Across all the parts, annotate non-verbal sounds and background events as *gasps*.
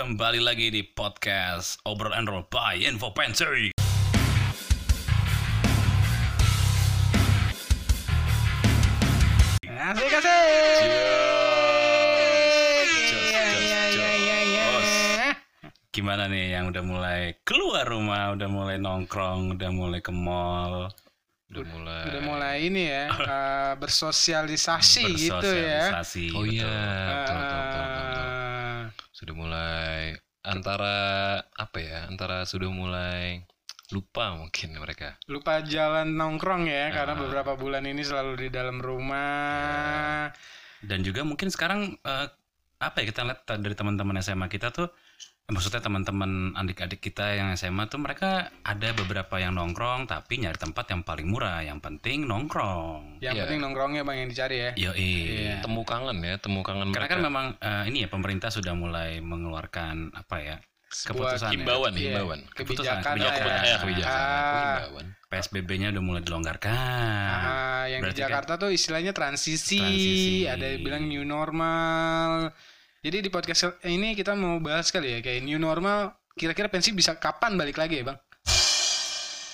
Kembali lagi di podcast Obrol and Roll by Info Pensy. Asik jos. Gimana nih yang udah mulai keluar rumah, udah mulai nongkrong, udah mulai ke mall, udah mulai Udah mulai ini ya *laughs* eh, bersosialisasi gitu ya. bersosialisasi. oh iya betul. betul, betul, betul, betul, betul. Eh, sudah mulai antara apa ya antara sudah mulai lupa mungkin mereka lupa jalan nongkrong ya karena Ah. beberapa bulan ini selalu di dalam rumah. Dan juga mungkin sekarang eh, apa ya kita lihat dari teman-teman SMA kita tuh maksudnya teman-teman adik-adik kita yang SMA tuh mereka ada beberapa yang nongkrong tapi nyari tempat yang paling murah yang penting nongkrong Yang Iya. penting nongkrongnya bang yang dicari ya. Yo Iya. temu kangen ya temu kangen Karena mereka kan memang eh, ini ya pemerintah sudah mulai mengeluarkan apa ya Sebuah keputusan ya. himbauan Iya, himbauan kebijakan Keputusan, lah ya, kebijakan Ah. himbauan PSBB-nya udah mulai dilonggarkan. Ah, yang di Berarti kan- Jakarta tuh istilahnya transisi, Transisi. ada yang bilang new normal. Jadi di podcast ini kita mau bahas kali ya kayak new normal. Kira-kira pensi bisa kapan balik lagi ya bang?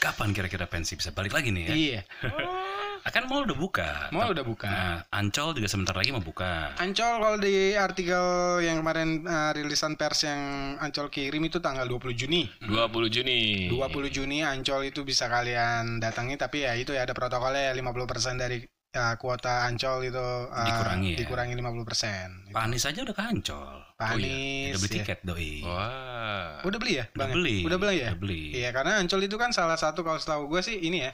Kapan kira-kira pensi bisa balik lagi nih ya? Iya, *laughs* Akan mall udah buka. mau udah buka. Nah, Ancol juga sebentar lagi mau buka. Ancol kalau di artikel yang kemarin eh, rilisan pers yang Ancol kirim itu tanggal 20 Juni. 20 Juni 20 Juni Ancol itu bisa kalian datangi tapi ya itu ya ada protokolnya 50% dari eh, kuota Ancol itu eh, Dikurangi ya? dikurangi 50%. Pak Anies aja udah ke Ancol. Pak Oh iya, Anies, Udah beli ya. tiket doi. wah Udah beli ya? Udah Bang? beli. Udah beli ya? Udah beli. Iya, karena Ancol itu kan salah satu kalau setahu gue sih ini ya.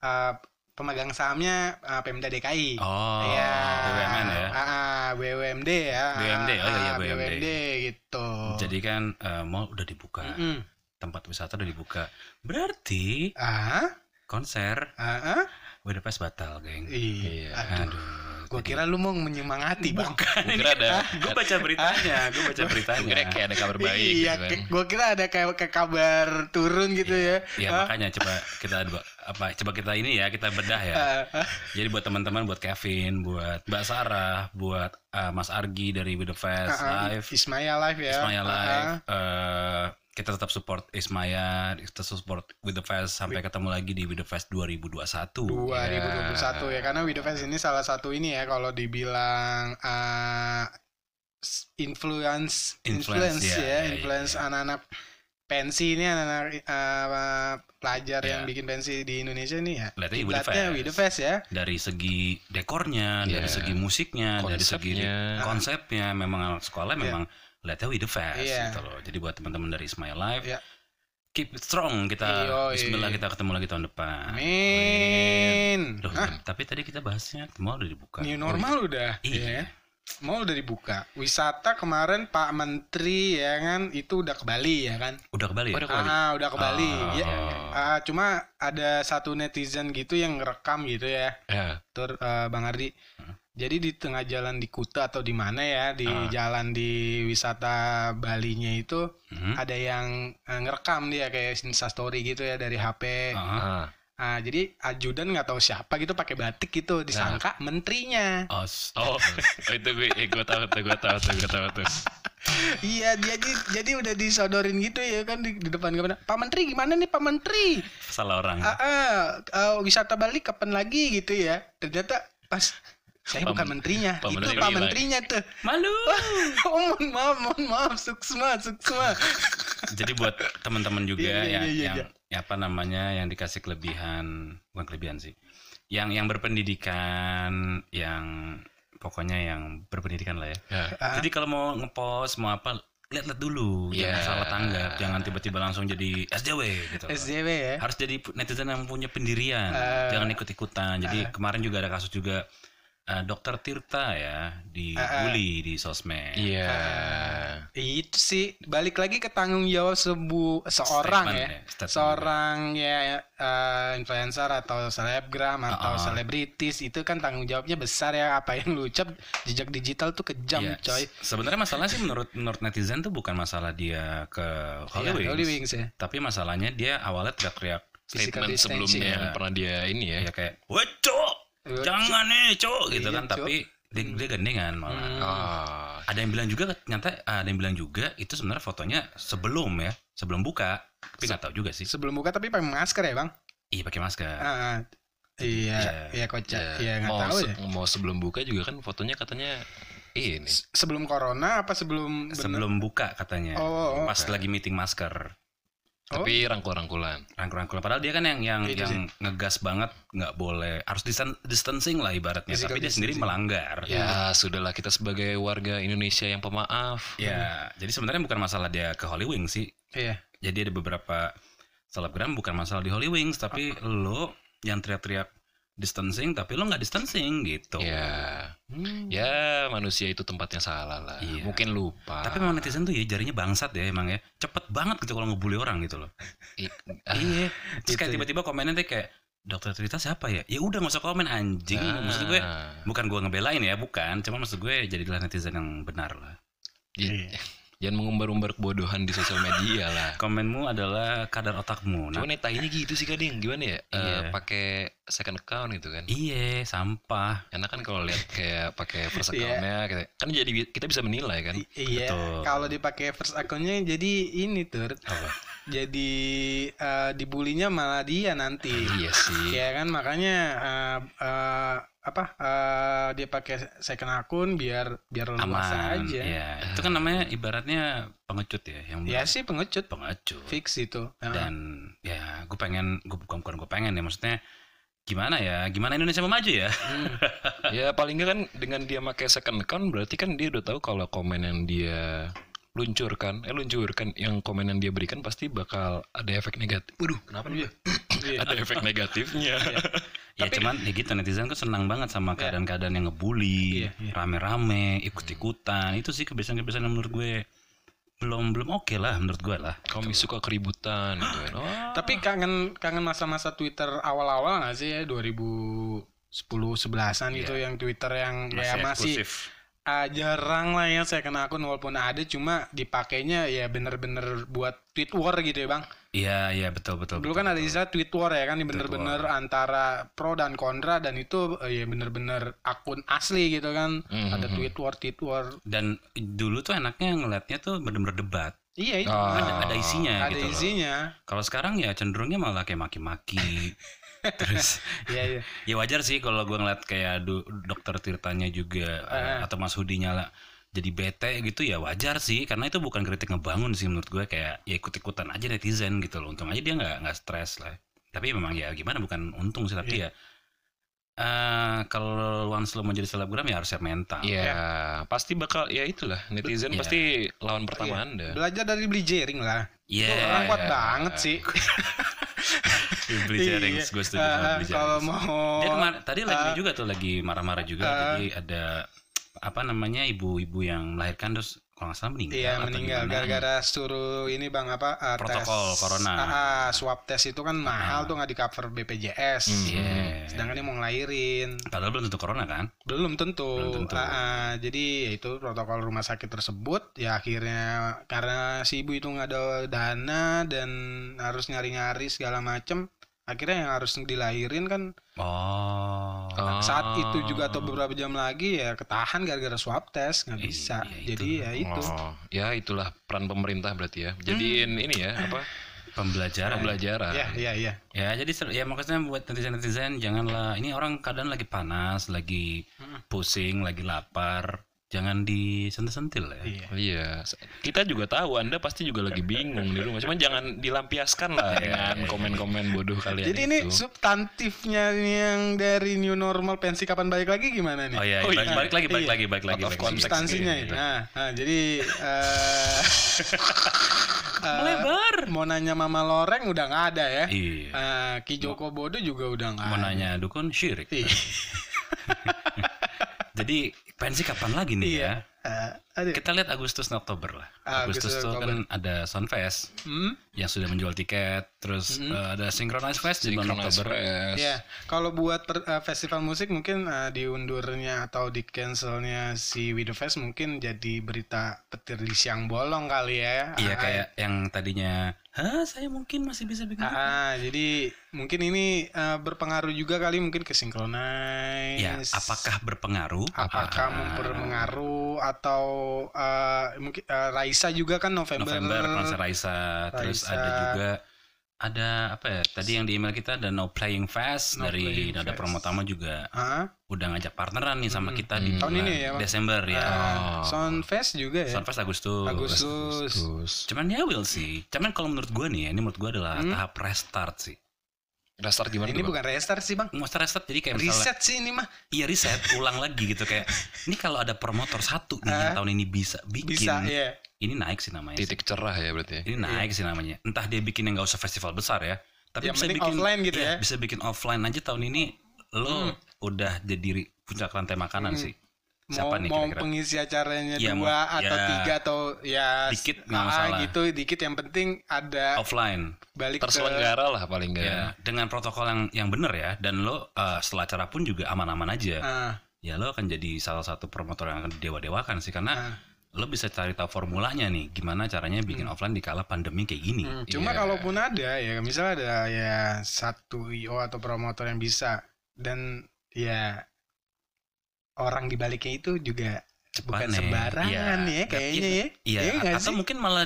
eh, pemegang sahamnya eh, Pemda DKI. Oh, Iya. BUMN ya. Ah, ah, BUMD ya. BUMD, oh iya, iya, Ah, BUMD. gitu. Jadi kan eh, mall udah dibuka, Mm-mm. tempat wisata udah dibuka. Berarti Ah, konser ah, ah. Budapest batal, geng. Iya. Iya. Aduh. Aduh. Gue kira lu mau menyemangati, Bang. Bukan, Gua kira ada- gue baca beritanya, *laughs* gue baca beritanya. kira kayak ada kabar baik iya, gitu kan gue kira ada kayak kayak kabar turun gitu ya. Iya Ah, makanya coba kita apa coba kita ini ya kita bedah ya. ah, ah. Jadi buat teman-teman, buat Kevin, buat Mbak Sarah, buat uh, Mas Argi dari With the Fest Ah, ah. Live, Ismaya live ya. Ismaya Ah, ah. Live, eh, kita tetap support Ismaya, kita support With the Fest sampai ketemu lagi di With the Fest 2021. 2021 ya karena With the Fans ini salah satu ini ya kalau dibilang uh, influence Influence, influence, ya, ya, ya, ya, influence ya. anak-anak pensi ini anak-anak uh, pelajar Ya. yang bikin pensi di Indonesia ini ya Lihatnya With the Fest. With the Fest ya Dari segi dekornya, Iya. dari segi musiknya, dari segi Konsepnya. konsepnya, memang sekolah Iya. memang lihatnya the Fest Iya. gitu loh. Jadi buat teman-teman dari Ismaya Live, Iya. keep it strong kita. Yoi. Bismillah kita ketemu lagi tahun depan. Amin Loh, Hah? tapi tadi kita bahasnya mall udah dibuka. new normal udah Iya. ya Mall udah dibuka. Wisata kemarin Pak Menteri ya kan itu udah ke Bali ya kan. Udah kembali ya? Udah ke Bali. Ah, udah ke Bali. Oh. Ya, ah, cuma ada satu netizen gitu yang ngerekam gitu ya. ya Tur eh, Bang Ardi. Jadi di tengah jalan di Kuta atau di mana ya di Ah. jalan di wisata Balinya itu Mhm. ada yang eh, ngerekam dia kayak Insta story gitu ya dari HP. Ah. ah. Ah, jadi ajudan nggak tahu siapa gitu pakai batik gitu disangka menterinya. Oh, oh itu gue eh, gue tahu tuh gue tahu tuh gue tahu tuh Iya dia jadi, jadi udah disodorin gitu ya kan di, di depan kapan Pak Menteri gimana nih Pak Menteri? salah orang. Ah, ah, ah, wisata Bali kapan lagi gitu ya? Ternyata pas saya bukan Men- menterinya, Pak itu Pak. Menterinya tuh. Malu. *laughs* oh mohon maaf, mohon maaf, suksma, suksma. Jadi buat teman-teman juga Iya, iya, yang, iya, yang ya apa namanya yang dikasih kelebihan, bukan kelebihan sih. Yang yang berpendidikan, yang pokoknya yang berpendidikan lah ya. ya Ah. Jadi kalau mau ngepost mau apa lihat-lihat dulu, jangan Iya. salah tanggap, jangan tiba-tiba langsung jadi SJW gitu. SJW ya. Harus jadi netizen yang punya pendirian, Ah. jangan ikut-ikutan. Jadi kemarin juga ada kasus juga eh, Dokter Tirta ya dibully di sosmed. iya Itu sih balik lagi ke tanggung jawab sebu seorang Statement ya. ya, statement Seorang ya eh, influencer atau selebgram atau Ah, ah. selebritis itu kan tanggung jawabnya besar ya apa yang lu ucap jejak digital tuh kejam Iya, coy. Sebenarnya masalah sih menurut menurut netizen tuh bukan masalah dia ke Wings, Holy Wings ya. tapi masalahnya dia awalnya teriak-teriak statement sebelumnya yang pernah dia ini ya ya kayak, "Wah, cok, Wah, jangan nih, cok," gitu Iya, kan. Cok. Tapi dia, dia gandengan malah. Hmm. ah ada yang bilang juga ternyata ada yang bilang juga itu sebenarnya fotonya sebelum ya sebelum buka tapi nggak tahu juga sih Sebelum buka tapi pakai masker ya bang? iya pakai masker Ah, ah. iya, Iya. iya kocak. Ya, Iya nggak mau tahu se- ya. mau sebelum buka juga kan fotonya katanya ini Se- Sebelum corona apa sebelum bener- sebelum buka katanya Oh, oh, pas lagi meeting masker Oh. tapi rangkul-rangkulan. Rangkul-rangkul padahal dia kan yang yang Itu yang ngegas banget nggak boleh. Harus distan- distancing lah ibaratnya. Physical tapi dia sendiri melanggar. Ya sudahlah kita sebagai warga Indonesia yang pemaaf. Ya jadi sebenarnya bukan masalah dia ke Holy Wings sih. Iya. jadi ada beberapa selebgram bukan masalah di Holy Wings tapi lo yang teriak-teriak distancing tapi lo nggak distancing gitu. Ya Hmm. ya manusia itu tempatnya salah lah. Iya. mungkin lupa. Tapi memang netizen tuh ya jarinya bangsat ya emang ya. Cepet banget gitu kalau ngebully orang gitu loh. I- ah, *laughs* iya. Terus kayak Gitu ya. tiba-tiba komennya tuh kayak dokter Trita siapa ya? Ya udah nggak usah komen anjing. Maksud gue bukan gue ngebelain ya bukan. Cuma maksud gue jadilah netizen yang benar lah. J- Iya. Jangan mengumbar-umbar kebodohan di sosial media lah *laughs* komenmu adalah kadar otakmu nah netanya gitu sih kadang gimana ya? Eh, Iya. pakai second account gitu kan. iya sampah Enak kan kalau lihat kayak pakai first Iya. accountnya gitu. Kan jadi kita bisa menilai kan. I- Iya. Kalau dipakai first akunnya jadi ini tuh. apa Jadi eh, dibulinya malah dia nanti. Iya sih. Ya kan makanya eh, eh, apa eh, dia pakai second akun biar biar luas aman aja. ya itu kan namanya ibaratnya pengecut ya yang Ya sih pengecut pengecut fix itu. Heeh. dan ya gue pengen gue bukan bukan gue pengen ya maksudnya gimana ya gimana Indonesia mau maju ya Hmm. *laughs* ya paling nggak kan dengan dia pakai second account berarti kan dia udah tahu kalau komen yang dia luncurkan, eh luncurkan yang komen yang dia berikan pasti bakal ada efek negatif. Waduh, kenapa nih? Iya. *laughs* ada efek negatifnya. *laughs* ya Tapi- cuman ya gitu netizen tuh senang banget sama keadaan-keadaan yang ngebully Iya, iya. rame-rame ikut-ikutan itu sih kebiasaan-kebiasaan yang menurut gue belum belum oke lah menurut gue lah Kami suka keributan gitu kan. *gasps* Oh, Tapi kangen kangen masa-masa Twitter awal-awal nggak sih ya 2010 11-an itu yang Twitter yang ya masih eksklusif. Ah, jarang lah ya saya kena akun walaupun ada cuma dipakainya ya bener-bener buat tweet war gitu ya bang. iya iya betul betul Dulu betul, kan ada betul. istilah tweet war ya kan, ini bener-bener antara pro dan kontra dan itu eh, ya bener-bener akun asli gitu kan. Mhm. Ada tweet war, tweet war. dan dulu tuh enaknya ngeliatnya tuh bener-bener debat Iya itu. Ah. ada ada isinya ada gitu isinya. kalau sekarang ya cenderungnya malah kayak maki-maki *laughs* terus Iya iya. ya wajar sih kalau gue ngeliat kayak du- dokter Tirtanya juga eh, atau Mas Hudinya lah jadi bete gitu ya wajar sih karena itu bukan kritik ngebangun sih menurut gue kayak ya ikut-ikutan aja netizen gitu loh untung aja dia nggak nggak stres lah tapi memang ya gimana bukan untung sih tapi ya eh kalau once lo mau jadi selebgram ya harus siap mental Iya, pasti bakal ya itulah netizen Iya. pasti lawan pertama Iya. Anda. Belajar dari beli jaring lah. Iya, Itu orang kuat iya. banget sih. *laughs* *laughs* beli jaring Iya. gue setuju sama Ah, beli Kalau jaring mau dia kemar- tadi lagi ah, juga tuh lagi marah-marah juga ah. jadi ada apa namanya ibu-ibu yang melahirkan terus kalau nggak salah meninggal Iya meninggal gara-gara suruh ini bang apa uh, Protokol tes, corona. Ah, swab test itu kan mahal tuh nggak di cover BPJS. Hmm. Iya. Sedangkan dia mau ngelahirin Padahal belum tentu corona kan? belum tentu. Belum tentu. Ah, ah, jadi ya itu protokol rumah sakit tersebut ya akhirnya karena si ibu itu nggak ada dana dan harus nyari-nyari segala macem akhirnya yang harus dilahirin kan Oh. Oh. saat itu juga atau beberapa jam lagi ya ketahan gara-gara swab test nggak Iya, bisa iya, jadi itu. ya itu Oh, ya itulah peran pemerintah berarti ya. Jadiin ini ya apa? Pembelajaran. Pembelajaran. ya ya ya Ya, jadi ya maksudnya buat netizen-netizen janganlah ini orang keadaan lagi panas, lagi Hmm. pusing, lagi lapar. Jangan disentil-sentil ya. iya Iya, kita juga tahu Anda pasti juga lagi bingung di rumah. Cuman jangan dilampiaskan lah dengan komen-komen bodoh kalian Jadi ini itu. substantifnya yang dari new normal pensi kapan balik lagi gimana nih? Oh iya, Oh, balik, iya. balik lagi, balik Iya. lagi, balik lagi. Balik. Substansinya ya. Nah, nah, jadi eh *laughs* eh, Melebar. mau nanya Mama Loreng udah nggak ada ya. Iya. Eh, Ki Joko Bodo juga udah nggak Mau ada. nanya dukun syirik. Iya. *laughs* Jadi pensi kapan lagi nih Iya. ya? Eh, aduh. Kita lihat Agustus dan Oktober lah. Agustus Agustus tuh kan ada Sunfest Hmm? yang sudah menjual tiket, terus eh, ada Synchronize Fest di bulan Synchronize Oktober. Fest. Ya, kalau buat per- eh, festival musik mungkin eh, diundurnya atau di cancelnya si Widow Fest mungkin jadi berita petir di siang bolong kali ya. Iya Ah, kayak yang tadinya, hah saya mungkin masih bisa bikin. Ah, ah, jadi mungkin ini eh, berpengaruh juga kali mungkin ke Synchronize. Ya, apakah berpengaruh? apakah Ah, atau eh, mungkin eh, Raisa juga kan November. November konser Raisa, terus Raisa. ada juga ada apa ya? Tadi yang di email kita ada No Playing Fast No dari Playing Nada Fast. Promotama juga Hah? udah ngajak partneran nih sama Mm-mm. kita di Hmm. Tahun bulan ini ya? Desember ya. Ah, Oh. Soundfest juga ya. Soundfest Agustus. Agustus. Terus Cuman ya will sih. Cuman kalau menurut gua nih ya, ini menurut gua adalah Hmm. tahap restart sih. Restart gimana Ini tuh, Bang? bukan restart sih, Bang. Mau restart jadi kayak misalnya Reset sih ini mah. iya riset ulang lagi gitu kayak ini kalau ada promotor satu nih yang Ah. tahun ini bisa bikin Bisa, ya. ini naik sih namanya sih. Titik cerah ya berarti ya. ini naik sih namanya entah dia bikin yang gak usah festival besar ya tapi Yang bisa penting bikin offline gitu iya, ya. bisa bikin offline aja tahun ini lo Hmm. udah jadi puncak rantai makanan Hmm. sih siapa mau, nih mau kira-kira? pengisi acaranya Iya, dua mau- atau ya. tiga atau ya Dikit, nggak ah, masalah. gitu dikit. Yang penting ada offline. balik ke Terselenggara lah paling enggak. ya dengan protokol yang yang bener ya. Dan lo eh, setelah acara pun juga aman-aman aja. Ah, ya lo akan jadi salah satu promotor yang akan dewa-dewakan sih. Karena ah. lo bisa cari tahu formulanya nih. Gimana caranya bikin offline di kala pandemi kayak gini. Hmm, cuma Iya. kalaupun ada ya misalnya ada ya satu IO atau promotor yang bisa. Dan ya orang di baliknya itu juga Cepat bukan nih. sembarangan Iya. ya kayaknya ya. Iya, Iya nggak atau sih? mungkin malah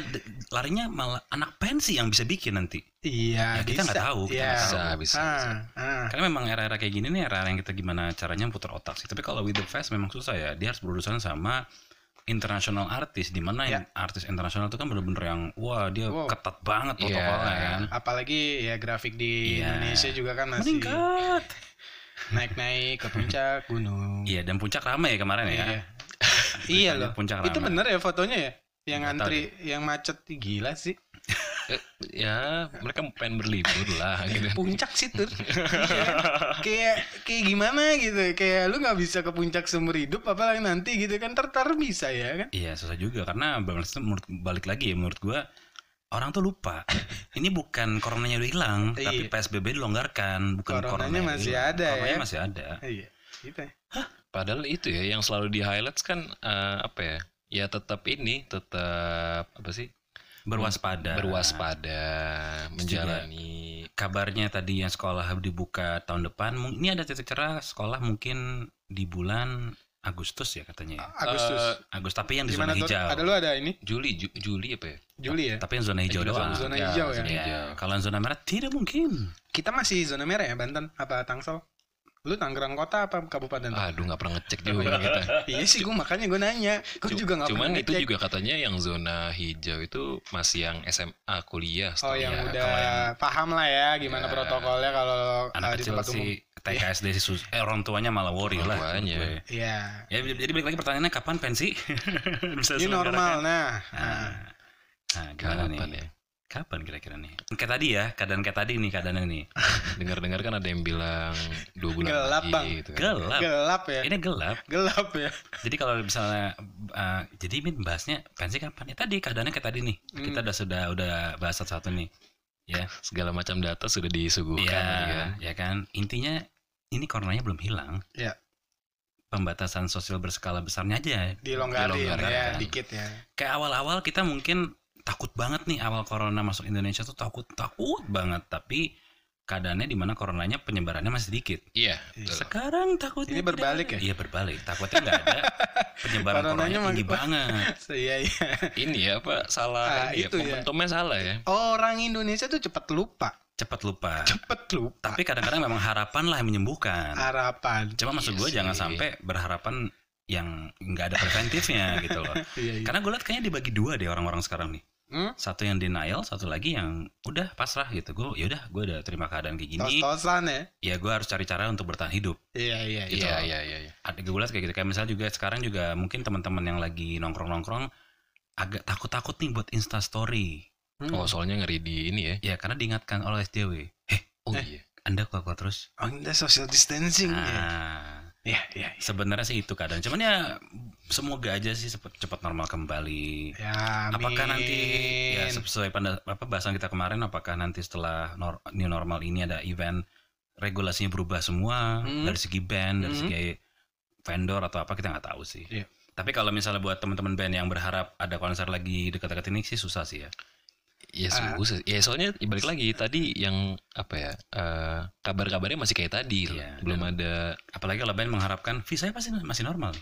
larinya malah anak pensi yang bisa bikin nanti. Iya, Ya, kita nggak tahu, kita Iya. nggak Bisa, bisa, Ah, bisa. ah. Karena memang era-era kayak gini nih era yang kita gimana caranya putar otak sih. Tapi kalau with the fest memang susah ya. Dia harus berurusan sama international artis di mana Ya. artis internasional itu kan bener-bener yang wah dia Wow. ketat banget Iya. protokolnya kan. Apalagi ya grafik di Iya. Indonesia juga kan masih Meningkat. Naik-naik ke puncak gunung. Iya dan puncak ramai ya kemarin ya. Iya. *laughs* iya loh. Puncak Itu ramai. bener ya fotonya ya? Yang Nggak antri, yang macet gila sih. *laughs* Eh, ya, mereka pengen berlibur lah *laughs* gitu. Puncak sih tuh. Iya. Kayak kayak gimana gitu. Kayak lu nggak bisa ke puncak seumur hidup apalagi nanti gitu kan tertar bisa ya kan? Iya susah juga karena itu menurut balik lagi ya menurut gua orang tuh lupa. *laughs* Ini bukan coronanya udah hilang, Iya. tapi PSBB dilonggarkan, bukan Coronanya corona masih hilang. ada Coronanya ya. masih ada. Iya. Gitu ya. Padahal itu ya yang selalu di highlights kan eh, apa ya? Ya tetap ini, tetap apa sih? Berwaspada. Berwaspada, menjalani Kabarnya tadi yang sekolah dibuka tahun depan, ini ada titik cerah sekolah mungkin di bulan Agustus ya katanya. ya. Agustus. Eh, Agustus tapi yang di zona tuh? hijau. Ada lu ada ini? Juli, Ju- Juli apa ya? Juli ya? Tapi yang zona hijau Eh, doang. zona hijau ya? zona Ya, hijau. kalau yang zona merah tidak mungkin. Kita masih zona merah ya Banten apa Tangsel? Lu Tangerang Kota apa kabupaten? Aduh nggak pernah ngecek juga kita. iya sih gue makanya gue nanya. Gue juga nggak Cuman pernah itu ngecek. juga katanya yang zona hijau itu masih yang SMA kuliah. Oh yang ya. udah kalau yang- paham lah ya gimana Ya. protokolnya kalau Anak uh, di kecil tempat umum. sih TK SD sih sus- eh, orang tuanya malah worry Orang lah. tuanya. Iya. Ya jadi balik lagi pertanyaannya kapan pensi? *laughs* Bisa Ini normal nah. Nah, nah gimana Kapan nih? ya? Kapan kira-kira nih? Kayak tadi ya, keadaan kayak tadi nih keadaannya nih. Dengar-dengar kan ada yang bilang dua bulan Gelap, lagi Bang. gitu kan. Gelap. Gelap ya. Ini gelap. Gelap ya. Jadi kalau misalnya uh, jadi Min bahasnya pensi kapan? Ya tadi keadaannya kayak tadi nih. Hmm. Kita udah sudah udah bahas satu-satu nih. Ya. Segala macam data sudah disuguhkan Iya, lagi kan. ya kan. Intinya ini coronanya belum hilang. Iya. Pembatasan sosial berskala besarnya aja Dilonggarin Dilonggarin. ya dikit ya. kayak awal-awal kita mungkin takut banget nih awal corona masuk Indonesia tuh takut takut banget tapi keadaannya di mana coronanya penyebarannya masih sedikit. Iya. Betul. Sekarang takutnya Ini berbalik ada. ya? Iya berbalik. Takutnya nggak ada penyebaran Coronanya coronanya tinggi banget. *laughs* Iya iya. Ini ya apa salah Ah, ini ya, itu ya. momentumnya salah ya. Orang Indonesia tuh cepat lupa. Cepat lupa. Cepet lupa. Tapi kadang-kadang memang harapan lah yang menyembuhkan. Harapan. Cuma maksud Iya gue jangan sampai berharapan yang nggak ada preventifnya gitu loh. *laughs* Iya iya. Karena gue liat kayaknya dibagi dua deh orang-orang sekarang nih. Hmm? Satu yang denial, satu lagi yang udah pasrah gitu. Gue yaudah gue udah terima keadaan kayak gini. Tos-tosan ya. Ya gue harus cari cara untuk bertahan hidup. Iya iya Gitu. Iya iya iya. iya. Ada gue kayak gitu. Kayak misalnya juga sekarang juga mungkin teman-teman yang lagi nongkrong-nongkrong agak takut-takut nih buat Insta Story. Hmm. Oh soalnya ngeri di ini ya. Ya karena diingatkan oleh SJW. Eh, Oh Eh. iya. Anda kuat-kuat terus. Oh, ini social distancing ya. Iya iya. iya. sebenarnya sih itu keadaan. Cuman ya semoga aja sih cepat cepat normal kembali. Ya, amin. Apakah nanti ya sesuai pada apa bahasan kita kemarin apakah nanti setelah nor- new normal ini ada event regulasinya berubah semua Hmm. dari segi band, dari Hmm. segi vendor atau apa kita nggak tahu sih. Iya. Tapi kalau misalnya buat teman-teman band yang berharap ada konser lagi dekat-dekat ini sih susah sih ya. Ya Ah. susah. Ya soalnya balik lagi tadi yang apa ya eh, kabar-kabarnya masih kayak tadi. Iya, Belum dan- ada Apalagi kalau band mengharapkan visa pasti masih normal.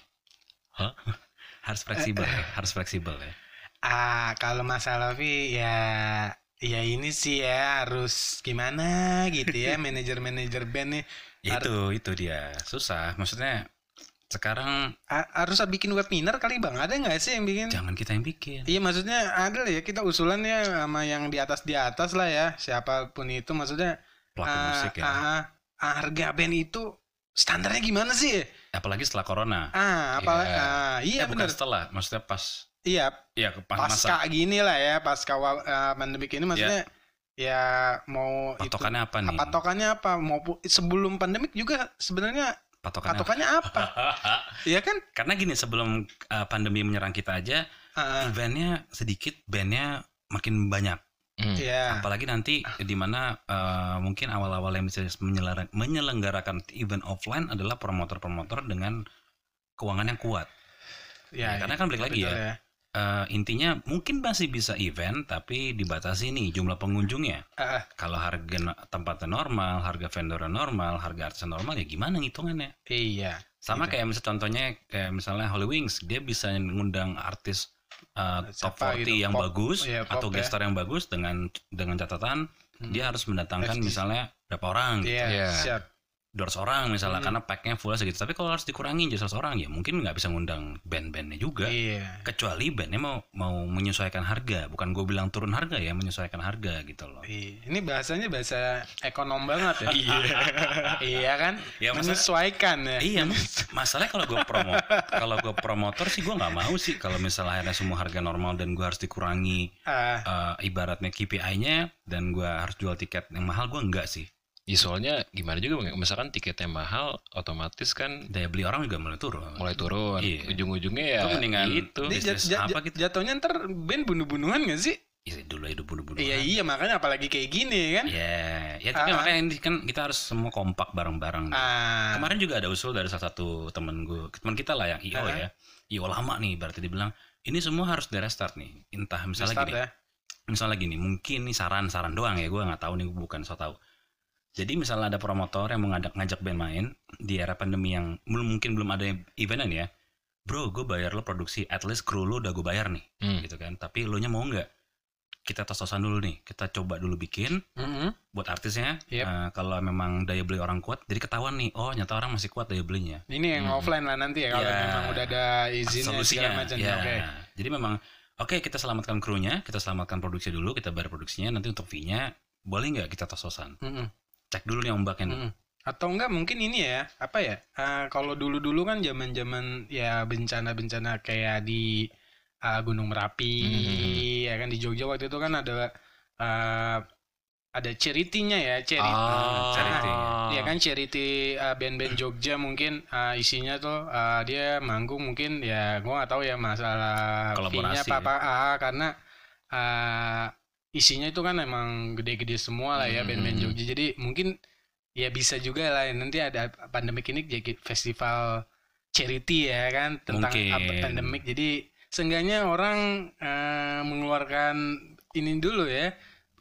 Hah? *laughs* harus fleksibel ya, harus fleksibel ya. Ah, kalau masalah fee ya ya ini sih ya harus gimana gitu ya *laughs* manajer-manajer band nih Ya itu itu dia susah. Maksudnya sekarang A- harus bikin webinar kali bang ada nggak sih yang bikin jangan kita yang bikin. Iya maksudnya ada lah ya kita usulan ya sama yang di atas di atas lah ya siapa pun itu maksudnya Pelaku ah, musik ya. ah, harga band itu standarnya gimana sih? Apalagi setelah corona. Ah apa? Iya. ah, iya Eh, bukan benar. setelah, maksudnya pas Iya ya pas masa pasca gini lah ya pasca ah, pandemik ini maksudnya ya mau patokannya apa itu nih? patokannya apa mau sebelum pandemik juga sebenarnya Patokannya patokannya apa? *laughs* Iya kan? Karena gini sebelum uh, pandemi menyerang kita aja, Ah, eventnya sedikit, bandnya makin banyak. Hmm. Iya. Apalagi nanti di mana uh, mungkin awal-awal yang bisa menyelenggarakan event offline adalah promotor-promotor dengan keuangan yang kuat. Ya, karena kan balik lagi betul ya. Uh, intinya mungkin masih bisa event tapi dibatasi nih jumlah pengunjungnya. Ah. Kalau harga no- tempatnya normal, harga vendornya normal, harga artisnya normal ya gimana ngitungannya? iya. Sama Gitu. kayak misalnya contohnya kayak misalnya Holy Wings, dia bisa ngundang artis uh, top Siapa 40 gitu, yang pop, bagus iya, atau pop guest ya. star yang bagus dengan dengan catatan Hmm. dia harus mendatangkan FG. misalnya berapa orang gitu. Iya, Iya. siap. 200 orang misalnya Hmm. karena packnya full segitu. Tapi kalau harus dikurangi jadi 100 orang ya mungkin nggak bisa ngundang band-bandnya juga. Iya. Kecuali bandnya mau mau menyesuaikan harga, bukan gue bilang turun harga ya, menyesuaikan harga gitu loh. Iya. Ini bahasanya bahasa ekonom banget ya. *laughs* Iya. iya kan? Ya, Menyesuaikan ya. Iya, *laughs* masalahnya kalau gue promo, kalau gue promotor sih gue nggak mau sih kalau misalnya akhirnya semua harga normal dan gue harus dikurangi Ah, eh, ibaratnya KPI-nya dan gue harus jual tiket yang mahal gue enggak sih. Ya soalnya gimana juga Bang, misalkan tiketnya mahal otomatis kan Daya beli orang juga mulai turun. mulai turun Iya. ujung-ujungnya ya Itu mendingan itu bisnis jat- apa gitu? jatuhnya ntar band bunuh-bunuhan gak sih? Iya dulu hidup bunuh-bunuh. Iya iya makanya apalagi kayak gini kan. Ya, ya tapi Ah. makanya ini kan kita harus semua kompak bareng-bareng. Ah, Kemarin juga ada usul dari salah satu temen gue, teman kita lah yang IO Ah. ya, IO lama nih, berarti dibilang ini semua harus dari restart nih. Entah misalnya start gini, ya. misalnya gini, mungkin nih saran-saran doang ya, gue nggak tahu nih, bukan so tahu. Jadi misalnya ada promotor yang mau ngajak band main di era pandemi yang belum mungkin belum ada eventan ya, bro, gue bayar lo produksi, at least kru lo udah gue bayar nih, Hmm. gitu kan. Tapi lo nya mau nggak? Kita tos-tosan dulu nih, kita coba dulu bikin Mm-mm. buat artisnya. Yep. eh, kalau memang daya beli orang kuat, jadi ketahuan nih, oh nyata orang masih kuat daya belinya. Ini yang Hmm. offline lah nanti ya kalau Ya. memang udah ada izinnya solusinya segala macam. ya Oke. jadi memang oke kita selamatkan krunya kita selamatkan produksi dulu kita bayar produksinya nanti untuk fee nya boleh nggak kita tos-tosan Mm-mm. Cek dulu nih ombaknya Mm-mm. Atau enggak mungkin ini ya apa ya? ah, kalau dulu-dulu kan zaman-zaman ya bencana-bencana kayak di ah, Gunung Merapi Hmm. ya kan di Jogja waktu itu kan ada ah, ada charity-nya ya, charity. Ah, charity. Ya kan charity uh, band-band Jogja mungkin uh, isinya tuh uh, dia manggung mungkin ya gua nggak tahu ya masalah fee-nya Kolaborasi apa ya. apa ah, karena uh, isinya itu kan emang gede-gede semua lah ya Hmm. band-band Jogja jadi mungkin ya bisa juga lah nanti ada pandemik ini jadi festival charity ya kan tentang Mungkin. pandemik jadi seenggaknya orang uh, mengeluarkan ini dulu ya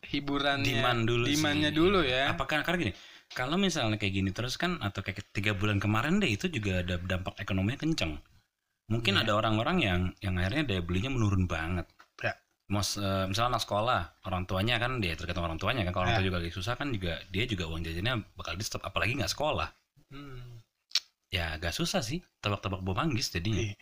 hiburannya demand dulu sih. demandnya dulu ya apakah karena gini kalau misalnya kayak gini terus kan atau kayak tiga bulan kemarin deh itu juga ada dampak ekonominya kenceng mungkin Iya. ada orang-orang yang yang akhirnya daya belinya menurun banget Ya. Mos, eh, misalnya anak sekolah orang tuanya kan dia tergantung orang tuanya kan kalau orang Ya. tua juga lagi susah kan juga dia juga uang jajannya bakal di stop apalagi nggak sekolah Hmm. ya agak susah sih tebak-tebak bom manggis jadinya Iya.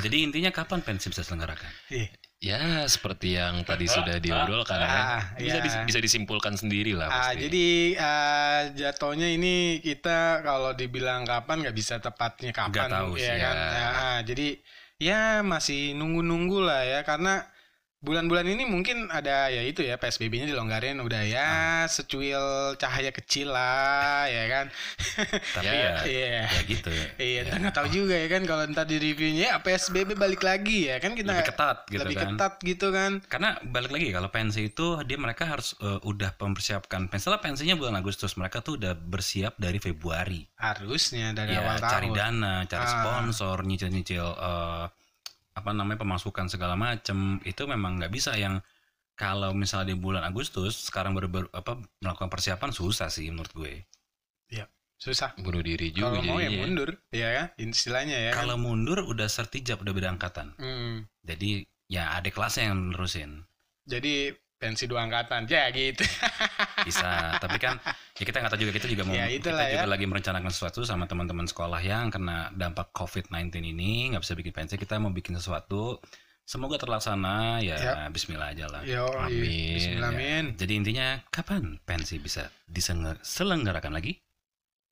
jadi intinya kapan pensi bisa selenggarakan Iya. ya seperti yang tadi sudah diobrolkan ya. Ah, bisa ya. dis- bisa disimpulkan sendiri lah Ah, jadi ah, jatuhnya ini kita kalau dibilang kapan nggak bisa tepatnya kapan, Nggak tahu ya sih, kan? ya. Ah, ah, jadi ya masih nunggu-nunggu lah ya karena bulan-bulan ini mungkin ada ya itu ya PSBB-nya dilonggarin udah ya Ah. secuil cahaya kecil lah ya kan. *laughs* tapi Ya, ya Iya. ya gitu Iya, ntar nggak tahu juga ya kan kalau ntar di reviewnya ya PSBB balik lagi ya kan kita lebih ketat gitu lebih kan ketat gitu kan. karena balik lagi kalau pensi itu dia mereka harus eh, udah mempersiapkan pensi lah pensinya bulan Agustus mereka tuh udah bersiap dari Februari Harusnya dari ya awal cari tahun. dana cari Ah. sponsor nyicil nyicil eh, apa namanya pemasukan segala macem itu memang nggak bisa yang kalau misalnya di bulan Agustus sekarang baru, baru apa melakukan persiapan susah sih menurut gue susah bunuh diri juga kalau mau ya jadinya. mundur ya kan istilahnya ya kan? Kalau mundur udah sertijab udah beda angkatan. Hmm. Jadi ya ada kelasnya yang nerusin. jadi pensi dua angkatan ya gitu *laughs* Bisa, tapi kan ya kita nggak tahu juga kita juga mau Ya, kita juga ya. lagi merencanakan sesuatu sama teman-teman sekolah yang kena dampak COVID-19 ini nggak bisa bikin pensi, kita mau bikin sesuatu. Semoga terlaksana ya Yap. bismillah aja lah. yo Amin. Bismillahirrahmanirrahim. Jadi intinya kapan pensi bisa diselenggarakan lagi?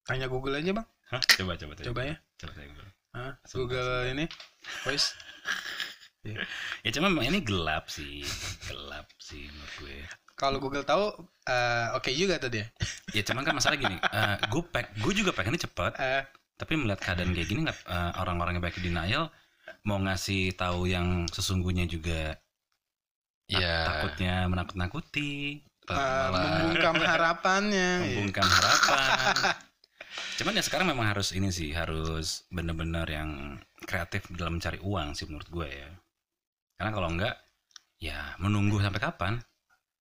tanya Google aja bang Hah? Coba coba coba. coba ya Coba. Hah? Google ini voice Ya cuma memang ini gelap sih, gelap sih menurut gue. kalau Google tahu eh, oke juga tadi ya Ya cuman kan masalah gini, eh, gue pek, gue juga pengennya cepet, Eh, tapi melihat keadaan kayak gini nggak eh, orang-orang yang baik di denial mau ngasih tahu yang sesungguhnya juga tak- ya takutnya menakut-nakuti, malah membungkam *laughs* harapannya membungkam harapan. Cuman ya sekarang memang harus ini sih, harus bener-bener yang kreatif dalam mencari uang sih menurut gue ya. Karena kalau enggak, ya menunggu sampai kapan?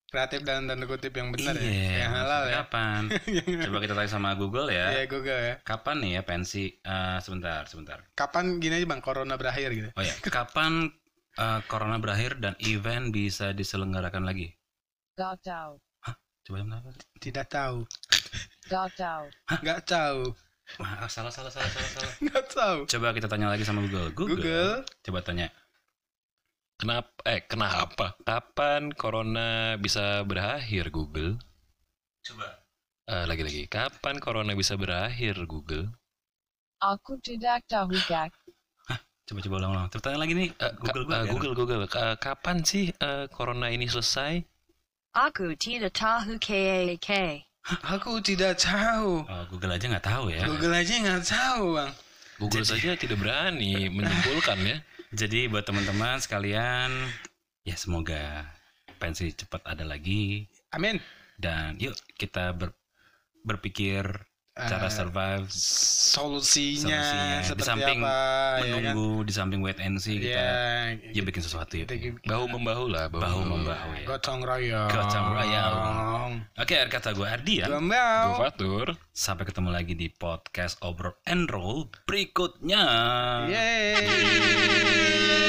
kreatif dan tanda kutip yang benar iya, ya yang halal sampai ya Kapan? *laughs* Coba kita tanya sama Google ya. Iya Google ya Kapan nih ya pensi? Eh, sebentar, sebentar. kapan gini aja bang corona berakhir gitu Oh ya, *laughs* kapan eh, corona berakhir dan event bisa diselenggarakan lagi? Gak tahu. Coba yang apa? tidak tahu Gak tahu. nggak tahu Wah, ah, salah, salah, salah, salah, salah. *laughs* nggak tahu Coba kita tanya lagi sama Google. Google. Google Coba tanya. Kenapa eh kenapa kapan corona bisa berakhir Google Coba. Eh, lagi-lagi kapan corona bisa berakhir Google Aku tidak tahu Gak. Coba coba ulang-ulang. Terus tanya lagi nih. Eh, Google, ka- biar- Google Google Ka- kapan sih eh, corona ini selesai Aku tidak tahu KAK. aku tidak tahu Oh, Google aja nggak tahu ya. Google aja nggak tahu bang Google saja tidak berani menyimpulkan ya *laughs* Jadi buat teman-teman sekalian, ya semoga pensi cepat ada lagi. Amin. Dan yuk kita ber- berpikir cara Eh, survive solusinya, Solusinya. Di samping apa ya kan menunggu di samping wait and see kita ya ya bikin sesuatu ya. bahu membahu lah Bahu membahu ya. gotong royong Gotong royong. Oke, akhir kata gue Ardi ya. Gue Fatur Sampai ketemu lagi di podcast Obrol and Roll berikutnya. Yeay.